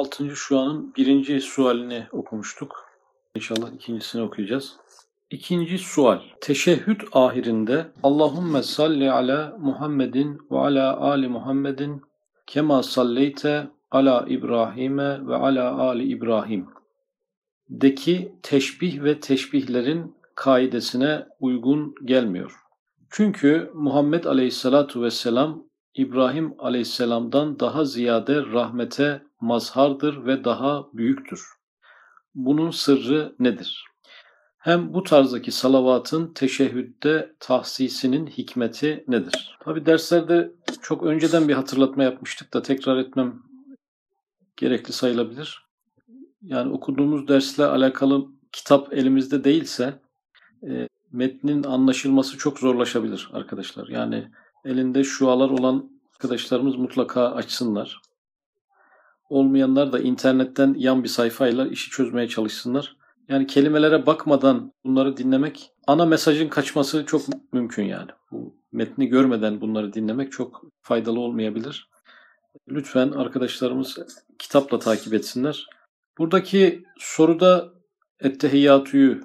6. şuanın birinci sualini okumuştuk. İnşallah ikincisini okuyacağız. İkinci sual. Teşehhüd ahirinde Allahümme salli ala Muhammedin ve ala ali Muhammedin kema salleyte ala İbrahim'e ve ala ali İbrahim deki teşbih ve teşbihlerin kaidesine uygun gelmiyor. Çünkü Muhammed Aleyhisselatu Vesselam İbrahim Aleyhisselam'dan daha ziyade rahmete mazhardır ve daha büyüktür. Bunun sırrı nedir? Hem bu tarzdaki salavatın teşehhüdde tahsisinin hikmeti nedir? Tabi derslerde çok önceden bir hatırlatma yapmıştık da tekrar etmem gerekli sayılabilir. Yani okuduğumuz dersle alakalı kitap elimizde değilse e, metnin anlaşılması çok zorlaşabilir arkadaşlar. Yani elinde şualar olan arkadaşlarımız mutlaka açsınlar. Olmayanlar da internetten yan bir sayfayla işi çözmeye çalışsınlar. Yani kelimelere bakmadan bunları dinlemek, ana mesajın kaçması çok mümkün yani. Bu metni görmeden bunları dinlemek çok faydalı olmayabilir. Lütfen arkadaşlarımız kitapla takip etsinler. Buradaki soruda Ettehiyyatü'yü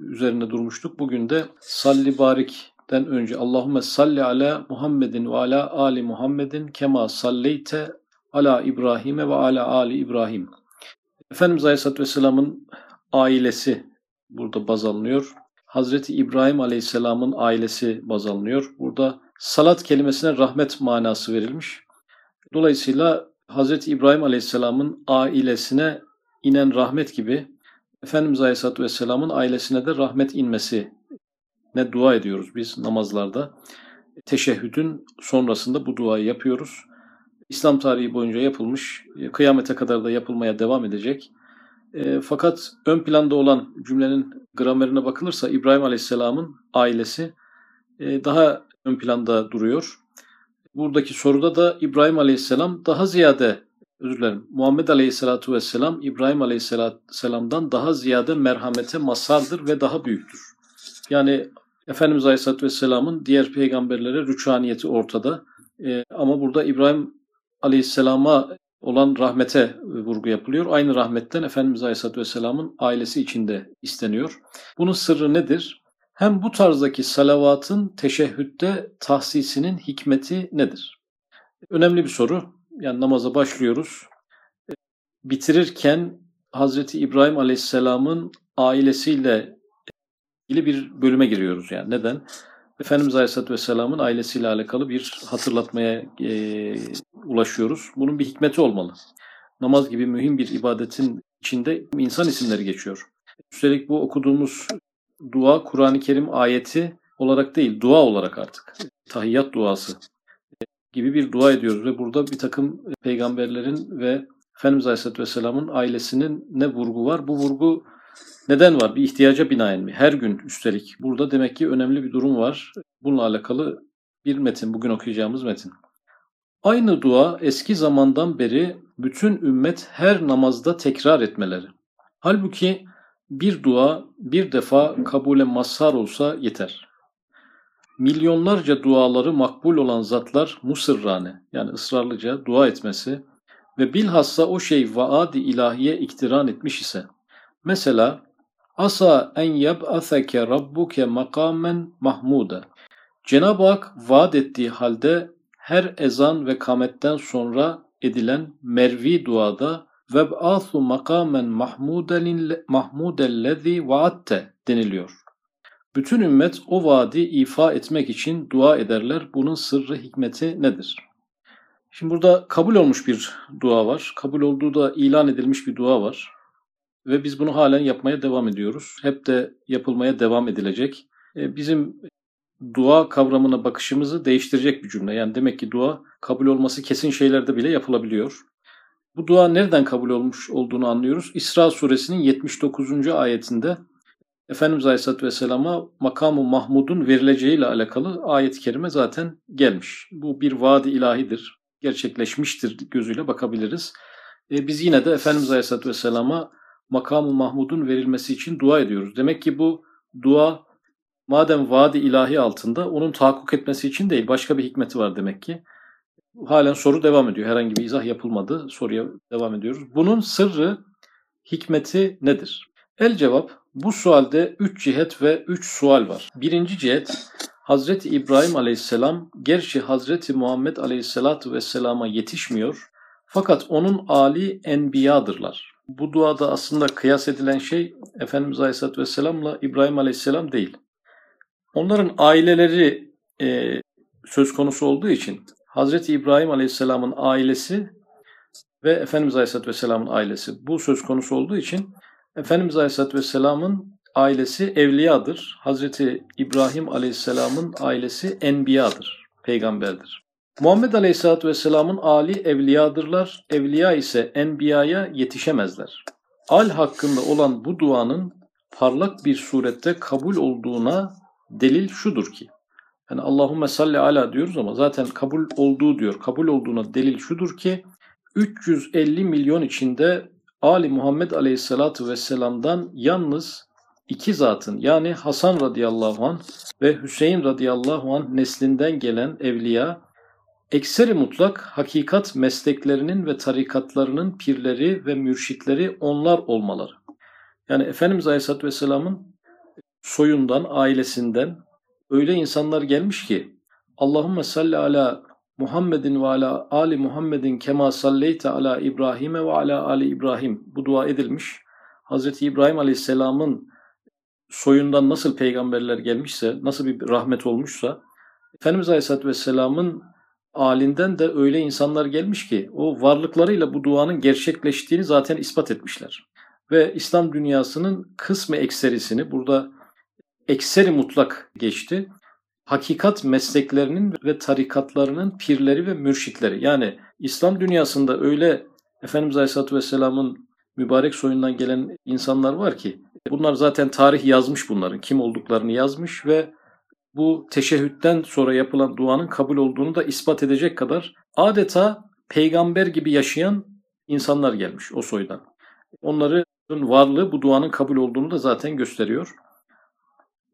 üzerine durmuştuk. Bugün de Salli Barik'ten önce Allahümme salli ala Muhammedin ve ala ali Muhammedin kema salleyte ala İbrahim'e ve ala ali İbrahim. Efendimiz Aleyhisselatü Vesselam'ın ailesi burada baz alınıyor. Hazreti İbrahim Aleyhisselam'ın ailesi baz alınıyor. Burada salat kelimesine rahmet manası verilmiş. Dolayısıyla Hazreti İbrahim Aleyhisselam'ın ailesine inen rahmet gibi Efendimiz Aleyhisselatü Vesselam'ın ailesine de rahmet inmesi ne dua ediyoruz biz namazlarda. Teşehhüdün sonrasında bu duayı yapıyoruz. İslam tarihi boyunca yapılmış, kıyamete kadar da yapılmaya devam edecek. E, fakat ön planda olan cümlenin gramerine bakılırsa İbrahim Aleyhisselam'ın ailesi e, daha ön planda duruyor. Buradaki soruda da İbrahim Aleyhisselam daha ziyade özür dilerim. Muhammed Aleyhisselatu Vesselam İbrahim Aleyhisselam'dan daha ziyade merhamete masardır ve daha büyüktür. Yani Efendimiz Aleyhisselatü Vesselam'ın diğer peygamberlere rüçhaniyeti ortada. Ee, ama burada İbrahim Aleyhisselam'a olan rahmete vurgu yapılıyor. Aynı rahmetten Efendimiz Aleyhisselatü Vesselam'ın ailesi içinde isteniyor. Bunun sırrı nedir? Hem bu tarzdaki salavatın teşehhütte tahsisinin hikmeti nedir? Önemli bir soru yani namaza başlıyoruz. E, bitirirken Hazreti İbrahim Aleyhisselam'ın ailesiyle ilgili bir bölüme giriyoruz. Yani neden? Efendimiz Aleyhisselatü Vesselam'ın ailesiyle alakalı bir hatırlatmaya e, ulaşıyoruz. Bunun bir hikmeti olmalı. Namaz gibi mühim bir ibadetin içinde insan isimleri geçiyor. Üstelik bu okuduğumuz dua Kur'an-ı Kerim ayeti olarak değil, dua olarak artık. Tahiyyat duası gibi bir dua ediyoruz ve burada bir takım peygamberlerin ve Efendimiz Aleyhisselatü Vesselam'ın ailesinin ne vurgu var? Bu vurgu neden var? Bir ihtiyaca binaen mi? Her gün üstelik. Burada demek ki önemli bir durum var. Bununla alakalı bir metin, bugün okuyacağımız metin. Aynı dua eski zamandan beri bütün ümmet her namazda tekrar etmeleri. Halbuki bir dua bir defa kabule mazhar olsa yeter. Milyonlarca duaları makbul olan zatlar musırrane yani ısrarlıca dua etmesi ve bilhassa o şey vaadi ilahiye iktiran etmiş ise. Mesela asa en yeb'aseke rabbuke makamen mahmuda. Cenab-ı Hak vaat ettiği halde her ezan ve kametten sonra edilen mervi duada veb'asu makamen mahmudellezi vaatte deniliyor. Bütün ümmet o vaadi ifa etmek için dua ederler. Bunun sırrı hikmeti nedir? Şimdi burada kabul olmuş bir dua var. Kabul olduğu da ilan edilmiş bir dua var. Ve biz bunu halen yapmaya devam ediyoruz. Hep de yapılmaya devam edilecek. E, bizim dua kavramına bakışımızı değiştirecek bir cümle. Yani demek ki dua kabul olması kesin şeylerde bile yapılabiliyor. Bu dua nereden kabul olmuş olduğunu anlıyoruz. İsra suresinin 79. ayetinde Efendimiz Aleyhisselatü Vesselam'a makamı Mahmud'un verileceğiyle alakalı ayet-i kerime zaten gelmiş. Bu bir vaadi ilahidir, gerçekleşmiştir gözüyle bakabiliriz. E, biz yine de Efendimiz Aleyhisselatü Vesselam'a makamı Mahmud'un verilmesi için dua ediyoruz. Demek ki bu dua madem vaadi ilahi altında onun tahakkuk etmesi için değil başka bir hikmeti var demek ki. Halen soru devam ediyor. Herhangi bir izah yapılmadı. Soruya devam ediyoruz. Bunun sırrı, hikmeti nedir? El cevap, bu sualde üç cihet ve üç sual var. Birinci cihet, Hazreti İbrahim aleyhisselam gerçi Hazreti Muhammed aleyhisselatu vesselama yetişmiyor fakat onun Ali enbiyadırlar. Bu duada aslında kıyas edilen şey Efendimiz aleyhisselatü vesselamla İbrahim aleyhisselam değil. Onların aileleri e, söz konusu olduğu için Hazreti İbrahim Aleyhisselam'ın ailesi ve Efendimiz Aleyhisselatü Vesselam'ın ailesi bu söz konusu olduğu için Efendimiz Aleyhisselatü Vesselam'ın ailesi evliyadır. Hazreti İbrahim Aleyhisselam'ın ailesi enbiyadır, peygamberdir. Muhammed Aleyhisselatü Vesselam'ın ali evliyadırlar. Evliya ise enbiyaya yetişemezler. Al hakkında olan bu duanın parlak bir surette kabul olduğuna delil şudur ki yani Allahümme salli ala diyoruz ama zaten kabul olduğu diyor. Kabul olduğuna delil şudur ki 350 milyon içinde Ali Muhammed Aleyhisselatü Vesselam'dan yalnız iki zatın yani Hasan radıyallahu an ve Hüseyin radıyallahu an neslinden gelen evliya ekseri mutlak hakikat mesleklerinin ve tarikatlarının pirleri ve mürşitleri onlar olmaları. Yani Efendimiz Aleyhisselatü Vesselam'ın soyundan, ailesinden öyle insanlar gelmiş ki Allahümme salli ala Muhammedin ve ala Ali Muhammedin kema salleyte ala İbrahim'e ve ala Ali İbrahim. Bu dua edilmiş. Hazreti İbrahim Aleyhisselam'ın soyundan nasıl peygamberler gelmişse, nasıl bir rahmet olmuşsa, Efendimiz Aleyhisselatü Vesselam'ın alinden de öyle insanlar gelmiş ki o varlıklarıyla bu duanın gerçekleştiğini zaten ispat etmişler. Ve İslam dünyasının kısmı ekserisini burada ekseri mutlak geçti. Hakikat mesleklerinin ve tarikatlarının pirleri ve mürşitleri. Yani İslam dünyasında öyle Efendimiz Aleyhisselatü Vesselam'ın mübarek soyundan gelen insanlar var ki bunlar zaten tarih yazmış bunların. Kim olduklarını yazmış ve bu teşehhütten sonra yapılan duanın kabul olduğunu da ispat edecek kadar adeta peygamber gibi yaşayan insanlar gelmiş o soydan. Onların varlığı bu duanın kabul olduğunu da zaten gösteriyor.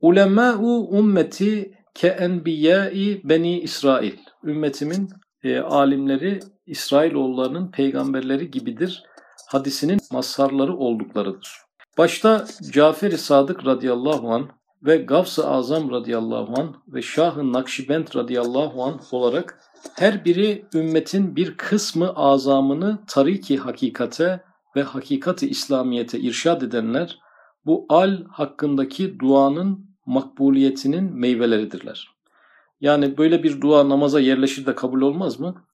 Ulemâ'u ümmeti ke enbiyâi beni İsrail. Ümmetimin e, alimleri İsrailoğullarının peygamberleri gibidir. Hadisinin mazharları olduklarıdır. Başta Cafer-i Sadık radıyallahu an ve Gavs-ı Azam radıyallahu an ve Şah-ı Nakşibend radıyallahu an olarak her biri ümmetin bir kısmı azamını tariki hakikate ve hakikati İslamiyete irşad edenler bu al hakkındaki duanın makbuliyetinin meyveleridirler. Yani böyle bir dua namaza yerleşir de kabul olmaz mı?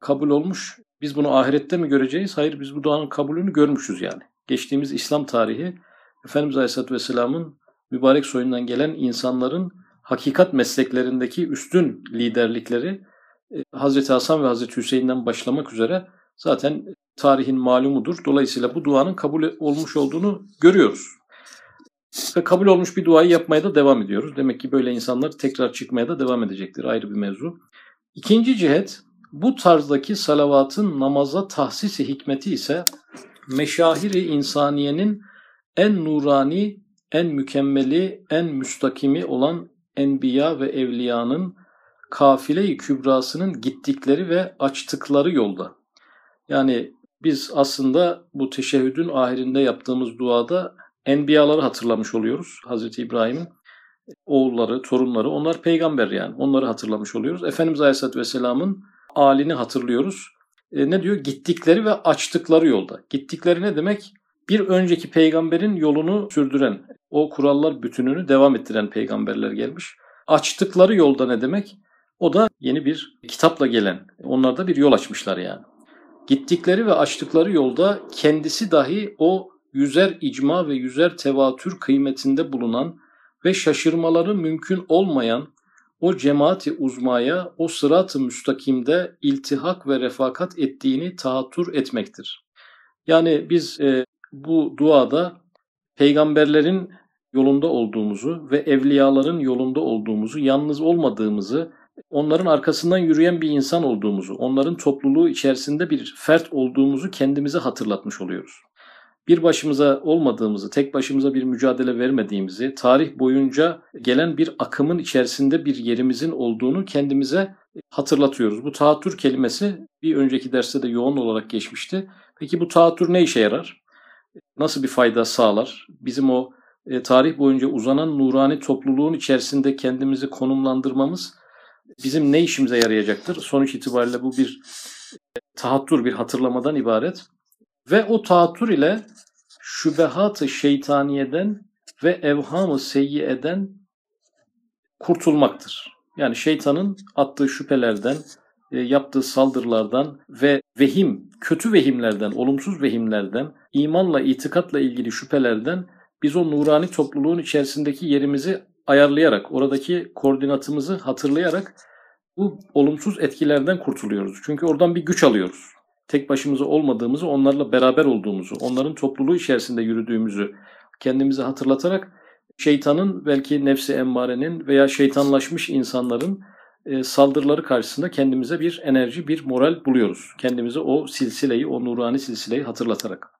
Kabul olmuş. Biz bunu ahirette mi göreceğiz? Hayır biz bu duanın kabulünü görmüşüz yani. Geçtiğimiz İslam tarihi Efendimiz Aleyhisselatü Vesselam'ın mübarek soyundan gelen insanların hakikat mesleklerindeki üstün liderlikleri e, Hazreti Hasan ve Hazreti Hüseyin'den başlamak üzere zaten tarihin malumudur. Dolayısıyla bu duanın kabul olmuş olduğunu görüyoruz. Ve kabul olmuş bir duayı yapmaya da devam ediyoruz. Demek ki böyle insanlar tekrar çıkmaya da devam edecektir. Ayrı bir mevzu. İkinci cihet bu tarzdaki salavatın namaza tahsisi hikmeti ise meşahiri insaniyenin en nurani, en mükemmeli, en müstakimi olan enbiya ve evliyanın kafile-i kübrasının gittikleri ve açtıkları yolda. Yani biz aslında bu teşehhüdün ahirinde yaptığımız duada enbiyaları hatırlamış oluyoruz. Hazreti İbrahim'in oğulları, torunları onlar peygamber yani. Onları hatırlamış oluyoruz. Efendimiz Aleyhisselatü Vesselam'ın alini hatırlıyoruz. E, ne diyor? Gittikleri ve açtıkları yolda. Gittikleri ne demek? Bir önceki peygamberin yolunu sürdüren, o kurallar bütününü devam ettiren peygamberler gelmiş. Açtıkları yolda ne demek? O da yeni bir kitapla gelen. Onlar da bir yol açmışlar yani. Gittikleri ve açtıkları yolda kendisi dahi o yüzer icma ve yüzer tevatür kıymetinde bulunan ve şaşırmaları mümkün olmayan o cemaati uzmaya o sırat-ı müstakimde iltihak ve refakat ettiğini tahattür etmektir. Yani biz e, bu duada peygamberlerin yolunda olduğumuzu ve evliyaların yolunda olduğumuzu, yalnız olmadığımızı, onların arkasından yürüyen bir insan olduğumuzu, onların topluluğu içerisinde bir fert olduğumuzu kendimize hatırlatmış oluyoruz bir başımıza olmadığımızı, tek başımıza bir mücadele vermediğimizi, tarih boyunca gelen bir akımın içerisinde bir yerimizin olduğunu kendimize hatırlatıyoruz. Bu tahattür kelimesi bir önceki derste de yoğun olarak geçmişti. Peki bu tahattür ne işe yarar? Nasıl bir fayda sağlar? Bizim o e, tarih boyunca uzanan nurani topluluğun içerisinde kendimizi konumlandırmamız bizim ne işimize yarayacaktır? Sonuç itibariyle bu bir e, tahattür, bir hatırlamadan ibaret. Ve o tahattür ile şübehat-ı şeytaniyeden ve evham-ı seyyiyeden kurtulmaktır. Yani şeytanın attığı şüphelerden, e, yaptığı saldırılardan ve vehim, kötü vehimlerden, olumsuz vehimlerden, imanla, itikatla ilgili şüphelerden biz o nurani topluluğun içerisindeki yerimizi ayarlayarak, oradaki koordinatımızı hatırlayarak bu olumsuz etkilerden kurtuluyoruz. Çünkü oradan bir güç alıyoruz. Tek başımıza olmadığımızı, onlarla beraber olduğumuzu, onların topluluğu içerisinde yürüdüğümüzü kendimize hatırlatarak şeytanın belki nefsi emmarenin veya şeytanlaşmış insanların e, saldırıları karşısında kendimize bir enerji, bir moral buluyoruz. Kendimize o silsileyi, o nurani silsileyi hatırlatarak.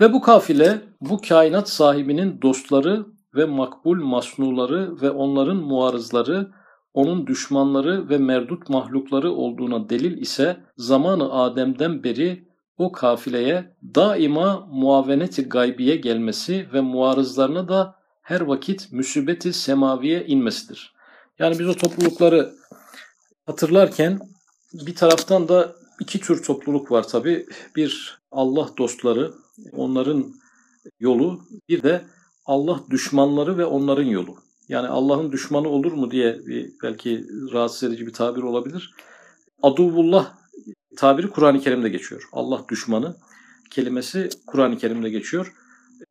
Ve bu kafile bu kainat sahibinin dostları ve makbul masnuları ve onların muarızları, onun düşmanları ve merdut mahlukları olduğuna delil ise zamanı Adem'den beri o kafileye daima muaveneti gaybiye gelmesi ve muarızlarına da her vakit müsibeti semaviye inmesidir. Yani biz o toplulukları hatırlarken bir taraftan da iki tür topluluk var tabi. Bir Allah dostları, onların yolu, bir de Allah düşmanları ve onların yolu. Yani Allah'ın düşmanı olur mu diye bir belki rahatsız edici bir tabir olabilir. Aduvullah tabiri Kur'an-ı Kerim'de geçiyor. Allah düşmanı kelimesi Kur'an-ı Kerim'de geçiyor.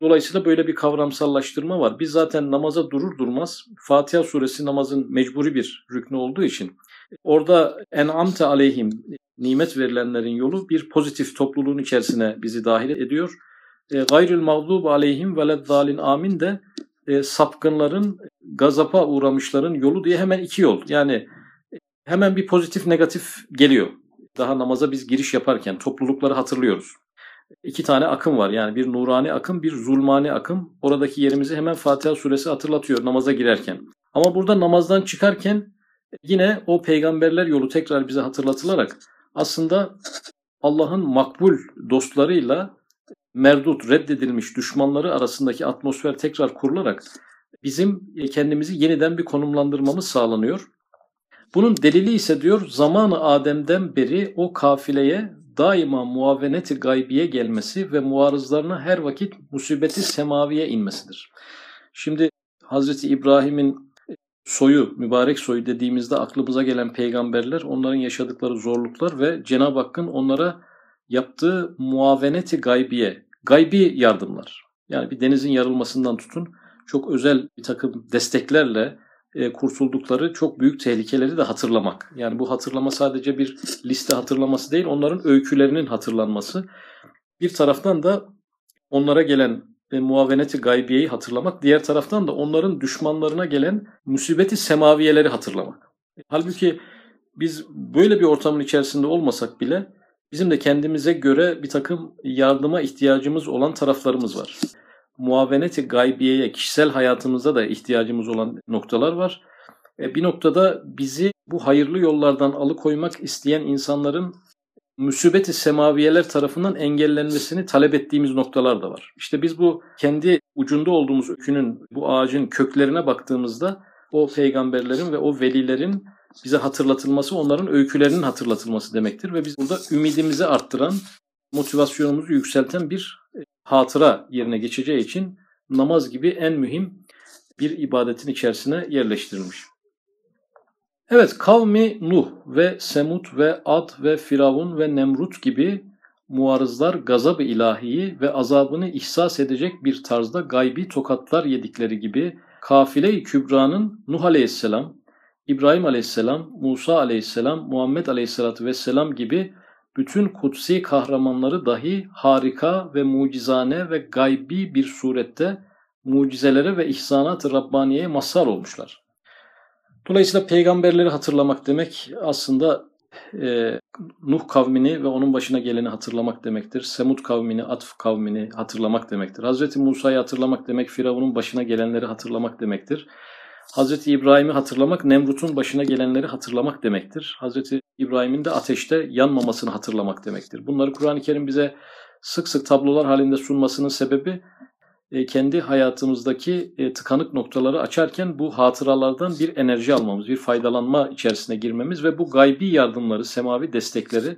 Dolayısıyla böyle bir kavramsallaştırma var. Biz zaten namaza durur durmaz Fatiha suresi namazın mecburi bir rüknü olduğu için orada en'amte aleyhim nimet verilenlerin yolu bir pozitif topluluğun içerisine bizi dahil ediyor. E, gayrül mağdub aleyhim veleddalin amin de e, sapkınların, gazapa uğramışların yolu diye hemen iki yol. Yani hemen bir pozitif negatif geliyor. Daha namaza biz giriş yaparken toplulukları hatırlıyoruz iki tane akım var. Yani bir nurani akım, bir zulmani akım. Oradaki yerimizi hemen Fatiha suresi hatırlatıyor namaza girerken. Ama burada namazdan çıkarken yine o peygamberler yolu tekrar bize hatırlatılarak aslında Allah'ın makbul dostlarıyla merdut, reddedilmiş düşmanları arasındaki atmosfer tekrar kurularak bizim kendimizi yeniden bir konumlandırmamız sağlanıyor. Bunun delili ise diyor zamanı Adem'den beri o kafileye daima muaveneti gaybiye gelmesi ve muarızlarına her vakit musibeti semaviye inmesidir. Şimdi Hazreti İbrahim'in soyu, mübarek soyu dediğimizde aklımıza gelen peygamberler, onların yaşadıkları zorluklar ve Cenab-ı Hakk'ın onlara yaptığı muaveneti gaybiye, gaybi yardımlar. Yani bir denizin yarılmasından tutun, çok özel bir takım desteklerle, e, kurtuldukları çok büyük tehlikeleri de hatırlamak. Yani bu hatırlama sadece bir liste hatırlaması değil, onların öykülerinin hatırlanması. Bir taraftan da onlara gelen e, muaveneti gaybiyeyi hatırlamak, diğer taraftan da onların düşmanlarına gelen musibeti semaviyeleri hatırlamak. Halbuki biz böyle bir ortamın içerisinde olmasak bile bizim de kendimize göre bir takım yardıma ihtiyacımız olan taraflarımız var muaveneti gaybiyeye, kişisel hayatımızda da ihtiyacımız olan noktalar var. E, bir noktada bizi bu hayırlı yollardan alıkoymak isteyen insanların müsibeti semaviyeler tarafından engellenmesini talep ettiğimiz noktalar da var. İşte biz bu kendi ucunda olduğumuz ökünün, bu ağacın köklerine baktığımızda o peygamberlerin ve o velilerin bize hatırlatılması, onların öykülerinin hatırlatılması demektir. Ve biz burada ümidimizi arttıran, motivasyonumuzu yükselten bir hatıra yerine geçeceği için namaz gibi en mühim bir ibadetin içerisine yerleştirilmiş. Evet kavmi Nuh ve Semut ve Ad ve Firavun ve Nemrut gibi muarızlar gazab-ı ilahiyi ve azabını ihsas edecek bir tarzda gaybi tokatlar yedikleri gibi kafile-i kübranın Nuh aleyhisselam, İbrahim aleyhisselam, Musa aleyhisselam, Muhammed aleyhisselatü vesselam gibi bütün kutsi kahramanları dahi harika ve mucizane ve gaybi bir surette mucizelere ve ihsanat-ı Rabbaniye'ye mazhar olmuşlar. Dolayısıyla peygamberleri hatırlamak demek aslında e, Nuh kavmini ve onun başına geleni hatırlamak demektir. Semud kavmini, Atf kavmini hatırlamak demektir. Hazreti Musa'yı hatırlamak demek, Firavun'un başına gelenleri hatırlamak demektir. Hazreti İbrahim'i hatırlamak, Nemrut'un başına gelenleri hatırlamak demektir. Hazreti İbrahim'in de ateşte yanmamasını hatırlamak demektir. Bunları Kur'an-ı Kerim bize sık sık tablolar halinde sunmasının sebebi e, kendi hayatımızdaki e, tıkanık noktaları açarken bu hatıralardan bir enerji almamız, bir faydalanma içerisine girmemiz ve bu gaybi yardımları, semavi destekleri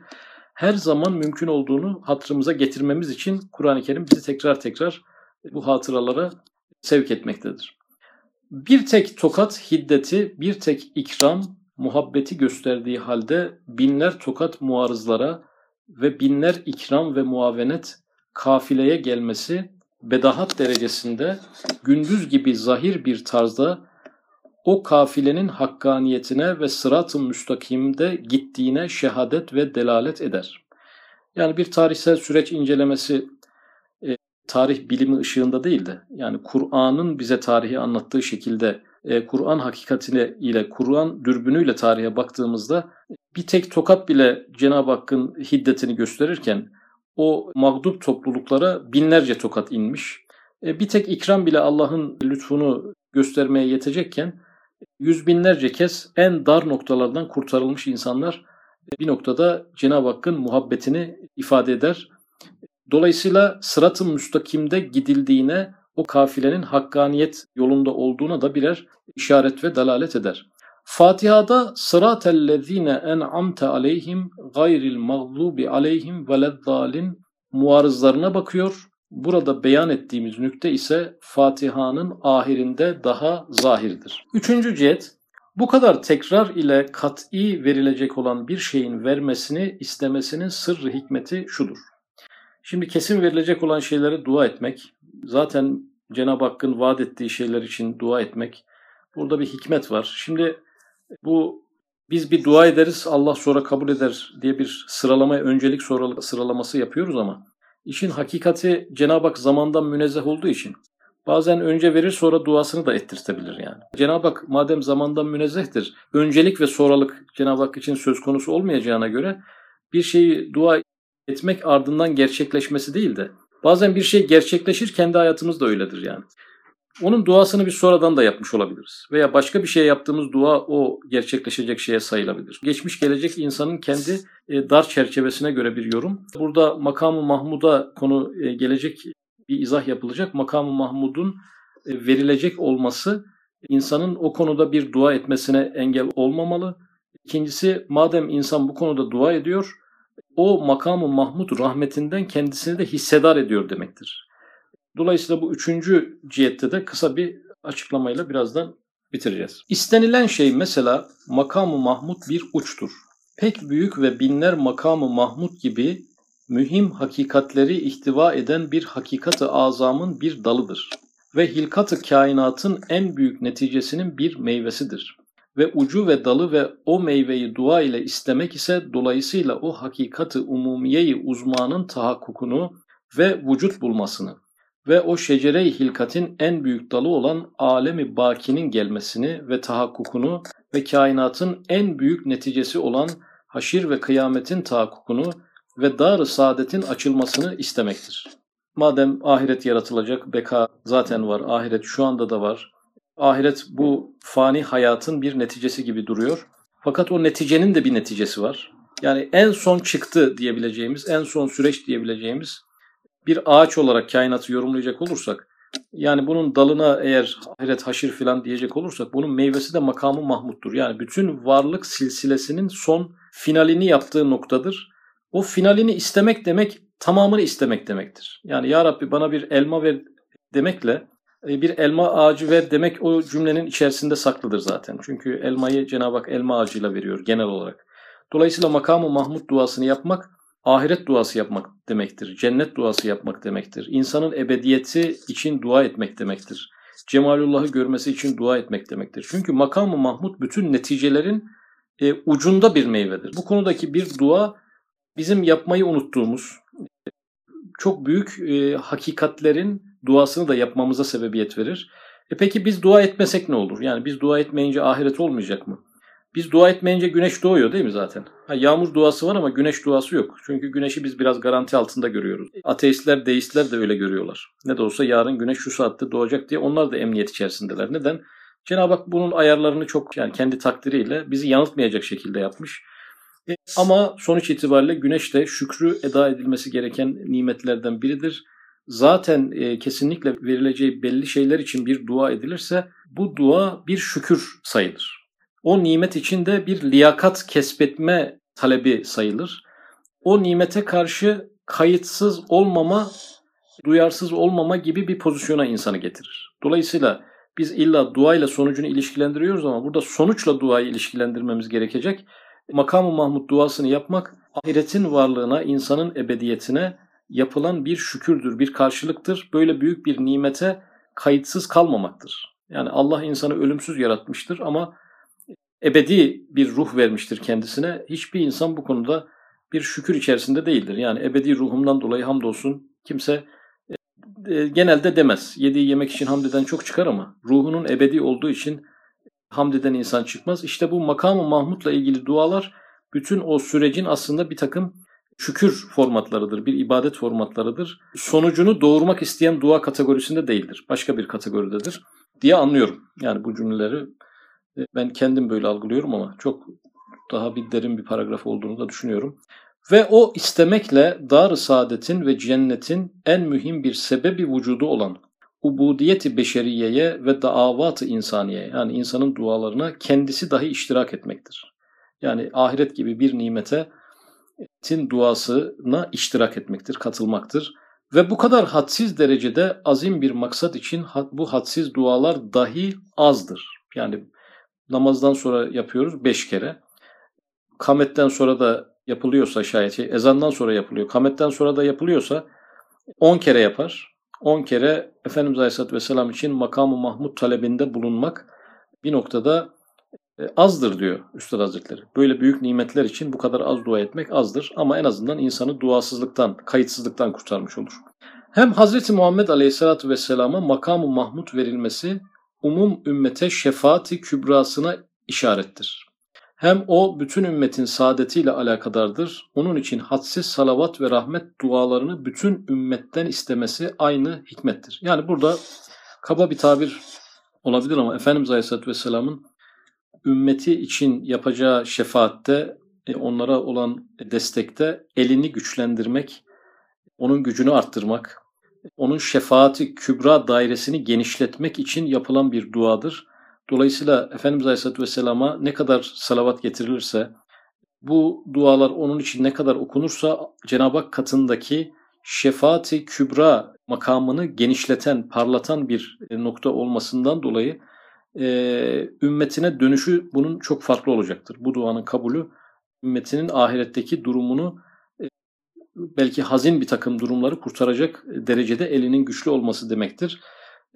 her zaman mümkün olduğunu hatırımıza getirmemiz için Kur'an-ı Kerim bizi tekrar tekrar bu hatıralara sevk etmektedir. Bir tek tokat hiddeti, bir tek ikram, muhabbeti gösterdiği halde binler tokat muarızlara ve binler ikram ve muavenet kafileye gelmesi bedahat derecesinde gündüz gibi zahir bir tarzda o kafilenin hakkaniyetine ve sırat-ı müstakimde gittiğine şehadet ve delalet eder. Yani bir tarihsel süreç incelemesi tarih bilimi ışığında değil de yani Kur'an'ın bize tarihi anlattığı şekilde e, Kur'an hakikatine ile Kur'an dürbünüyle tarihe baktığımızda bir tek tokat bile Cenab-ı Hakk'ın hiddetini gösterirken o mağdup topluluklara binlerce tokat inmiş. E, bir tek ikram bile Allah'ın lütfunu göstermeye yetecekken yüz binlerce kez en dar noktalardan kurtarılmış insanlar bir noktada Cenab-ı Hakk'ın muhabbetini ifade eder. Dolayısıyla sırat-ı müstakimde gidildiğine o kafilenin hakkaniyet yolunda olduğuna da birer işaret ve dalalet eder. Fatiha'da sıratellezine en'amte aleyhim gayril mağlubi aleyhim veleddalin muarızlarına bakıyor. Burada beyan ettiğimiz nükte ise Fatiha'nın ahirinde daha zahirdir. Üçüncü cihet, bu kadar tekrar ile kat'i verilecek olan bir şeyin vermesini istemesinin sırrı hikmeti şudur. Şimdi kesin verilecek olan şeylere dua etmek, zaten Cenab-ı Hakk'ın vaat ettiği şeyler için dua etmek, burada bir hikmet var. Şimdi bu biz bir dua ederiz Allah sonra kabul eder diye bir sıralamaya öncelik sıralaması yapıyoruz ama işin hakikati Cenab-ı Hak zamandan münezzeh olduğu için bazen önce verir sonra duasını da ettirtebilir yani. Cenab-ı Hak madem zamandan münezzehtir öncelik ve sonralık Cenab-ı Hak için söz konusu olmayacağına göre bir şeyi dua etmek ardından gerçekleşmesi değil de bazen bir şey gerçekleşir kendi hayatımız da öyledir yani. Onun duasını biz sonradan da yapmış olabiliriz. Veya başka bir şey yaptığımız dua o gerçekleşecek şeye sayılabilir. Geçmiş gelecek insanın kendi e, dar çerçevesine göre bir yorum. Burada makamı Mahmud'a konu e, gelecek bir izah yapılacak. Makamı Mahmud'un e, verilecek olması insanın o konuda bir dua etmesine engel olmamalı. İkincisi madem insan bu konuda dua ediyor o makamı Mahmud rahmetinden kendisini de hissedar ediyor demektir. Dolayısıyla bu üçüncü cihette de kısa bir açıklamayla birazdan bitireceğiz. İstenilen şey mesela makamı Mahmud bir uçtur. Pek büyük ve binler makamı Mahmud gibi mühim hakikatleri ihtiva eden bir hakikatı azamın bir dalıdır ve hilkatı kainatın en büyük neticesinin bir meyvesidir. Ve ucu ve dalı ve o meyveyi dua ile istemek ise dolayısıyla o hakikatı umumiyeyi uzmanın tahakkukunu ve vücut bulmasını ve o şecere-i hilkatin en büyük dalı olan alemi bakinin gelmesini ve tahakkukunu ve kainatın en büyük neticesi olan haşir ve kıyametin tahakkukunu ve dar-ı saadetin açılmasını istemektir. Madem ahiret yaratılacak, beka zaten var, ahiret şu anda da var. Ahiret bu fani hayatın bir neticesi gibi duruyor. Fakat o neticenin de bir neticesi var. Yani en son çıktı diyebileceğimiz, en son süreç diyebileceğimiz bir ağaç olarak kainatı yorumlayacak olursak yani bunun dalına eğer ahiret haşir filan diyecek olursak bunun meyvesi de makamı Mahmud'dur. Yani bütün varlık silsilesinin son finalini yaptığı noktadır. O finalini istemek demek tamamını istemek demektir. Yani ya Rabbi bana bir elma ver demekle bir elma ağacı ver demek o cümlenin içerisinde saklıdır zaten. Çünkü elmayı Cenab-ı Hak elma ağacıyla veriyor genel olarak. Dolayısıyla makamı Mahmud duasını yapmak ahiret duası yapmak demektir. Cennet duası yapmak demektir. İnsanın ebediyeti için dua etmek demektir. Cemalullah'ı görmesi için dua etmek demektir. Çünkü makamı Mahmud bütün neticelerin e, ucunda bir meyvedir. Bu konudaki bir dua bizim yapmayı unuttuğumuz çok büyük e, hakikatlerin duasını da yapmamıza sebebiyet verir. E peki biz dua etmesek ne olur? Yani biz dua etmeyince ahiret olmayacak mı? Biz dua etmeyince güneş doğuyor değil mi zaten? Ha, yağmur duası var ama güneş duası yok. Çünkü güneşi biz biraz garanti altında görüyoruz. Ateistler, deistler de öyle görüyorlar. Ne de olsa yarın güneş şu saatte doğacak diye onlar da emniyet içerisindeler. Neden? Cenab-ı Hak bunun ayarlarını çok yani kendi takdiriyle bizi yanıltmayacak şekilde yapmış. E, ama sonuç itibariyle güneş de şükrü eda edilmesi gereken nimetlerden biridir. Zaten e, kesinlikle verileceği belli şeyler için bir dua edilirse bu dua bir şükür sayılır. O nimet içinde bir liyakat kesbetme talebi sayılır. O nimete karşı kayıtsız olmama, duyarsız olmama gibi bir pozisyona insanı getirir. Dolayısıyla biz illa duayla sonucunu ilişkilendiriyoruz ama burada sonuçla duayı ilişkilendirmemiz gerekecek. Makam-ı Mahmud duasını yapmak ahiretin varlığına, insanın ebediyetine yapılan bir şükürdür, bir karşılıktır. Böyle büyük bir nimete kayıtsız kalmamaktır. Yani Allah insanı ölümsüz yaratmıştır ama ebedi bir ruh vermiştir kendisine. Hiçbir insan bu konuda bir şükür içerisinde değildir. Yani ebedi ruhumdan dolayı hamdolsun kimse e, genelde demez. Yediği yemek için hamdeden çok çıkar ama ruhunun ebedi olduğu için hamdeden insan çıkmaz. İşte bu makamı Mahmud'la ilgili dualar bütün o sürecin aslında bir takım şükür formatlarıdır, bir ibadet formatlarıdır. Sonucunu doğurmak isteyen dua kategorisinde değildir. Başka bir kategoridedir diye anlıyorum. Yani bu cümleleri e, ben kendim böyle algılıyorum ama çok daha bir derin bir paragraf olduğunu da düşünüyorum. Ve o istemekle dar saadetin ve cennetin en mühim bir sebebi vücudu olan ubudiyeti beşeriyeye ve davatı insaniye yani insanın dualarına kendisi dahi iştirak etmektir. Yani ahiret gibi bir nimete tin duasına iştirak etmektir, katılmaktır. Ve bu kadar hadsiz derecede azim bir maksat için bu hadsiz dualar dahi azdır. Yani namazdan sonra yapıyoruz beş kere. Kametten sonra da yapılıyorsa şayet, şey, ezandan sonra yapılıyor, kametten sonra da yapılıyorsa 10 kere yapar. 10 kere Efendimiz Aleyhisselatü Vesselam için makamı Mahmud talebinde bulunmak bir noktada e, azdır diyor Üstad Hazretleri. Böyle büyük nimetler için bu kadar az dua etmek azdır ama en azından insanı duasızlıktan, kayıtsızlıktan kurtarmış olur. Hem Hazreti Muhammed Aleyhisselatü Vesselam'a makamı Mahmud verilmesi umum ümmete şefaati kübrasına işarettir. Hem o bütün ümmetin saadetiyle alakadardır. Onun için hadsiz salavat ve rahmet dualarını bütün ümmetten istemesi aynı hikmettir. Yani burada kaba bir tabir olabilir ama Efendimiz Aleyhisselatü Vesselam'ın ümmeti için yapacağı şefaatte, e, onlara olan destekte elini güçlendirmek, onun gücünü arttırmak, onun şefaati kübra dairesini genişletmek için yapılan bir duadır. Dolayısıyla Efendimiz Aleyhisselatü Vesselam'a ne kadar salavat getirilirse, bu dualar onun için ne kadar okunursa Cenab-ı Hak katındaki şefaati kübra makamını genişleten, parlatan bir e, nokta olmasından dolayı e, ümmetine dönüşü bunun çok farklı olacaktır. Bu duanın kabulü ümmetinin ahiretteki durumunu e, belki hazin bir takım durumları kurtaracak derecede elinin güçlü olması demektir.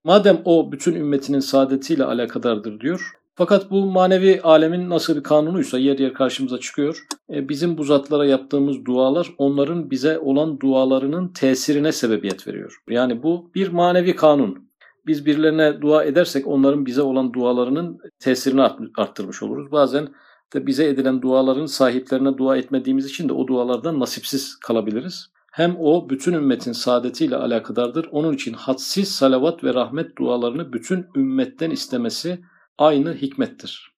Madem o bütün ümmetinin saadetiyle alakadardır diyor. Fakat bu manevi alemin nasıl bir kanunuysa yer yer karşımıza çıkıyor. E, bizim bu zatlara yaptığımız dualar onların bize olan dualarının tesirine sebebiyet veriyor. Yani bu bir manevi kanun. Biz birilerine dua edersek onların bize olan dualarının tesirini arttırmış oluruz. Bazen de bize edilen duaların sahiplerine dua etmediğimiz için de o dualardan nasipsiz kalabiliriz. Hem o bütün ümmetin saadetiyle alakadardır. Onun için hadsiz salavat ve rahmet dualarını bütün ümmetten istemesi aynı hikmettir.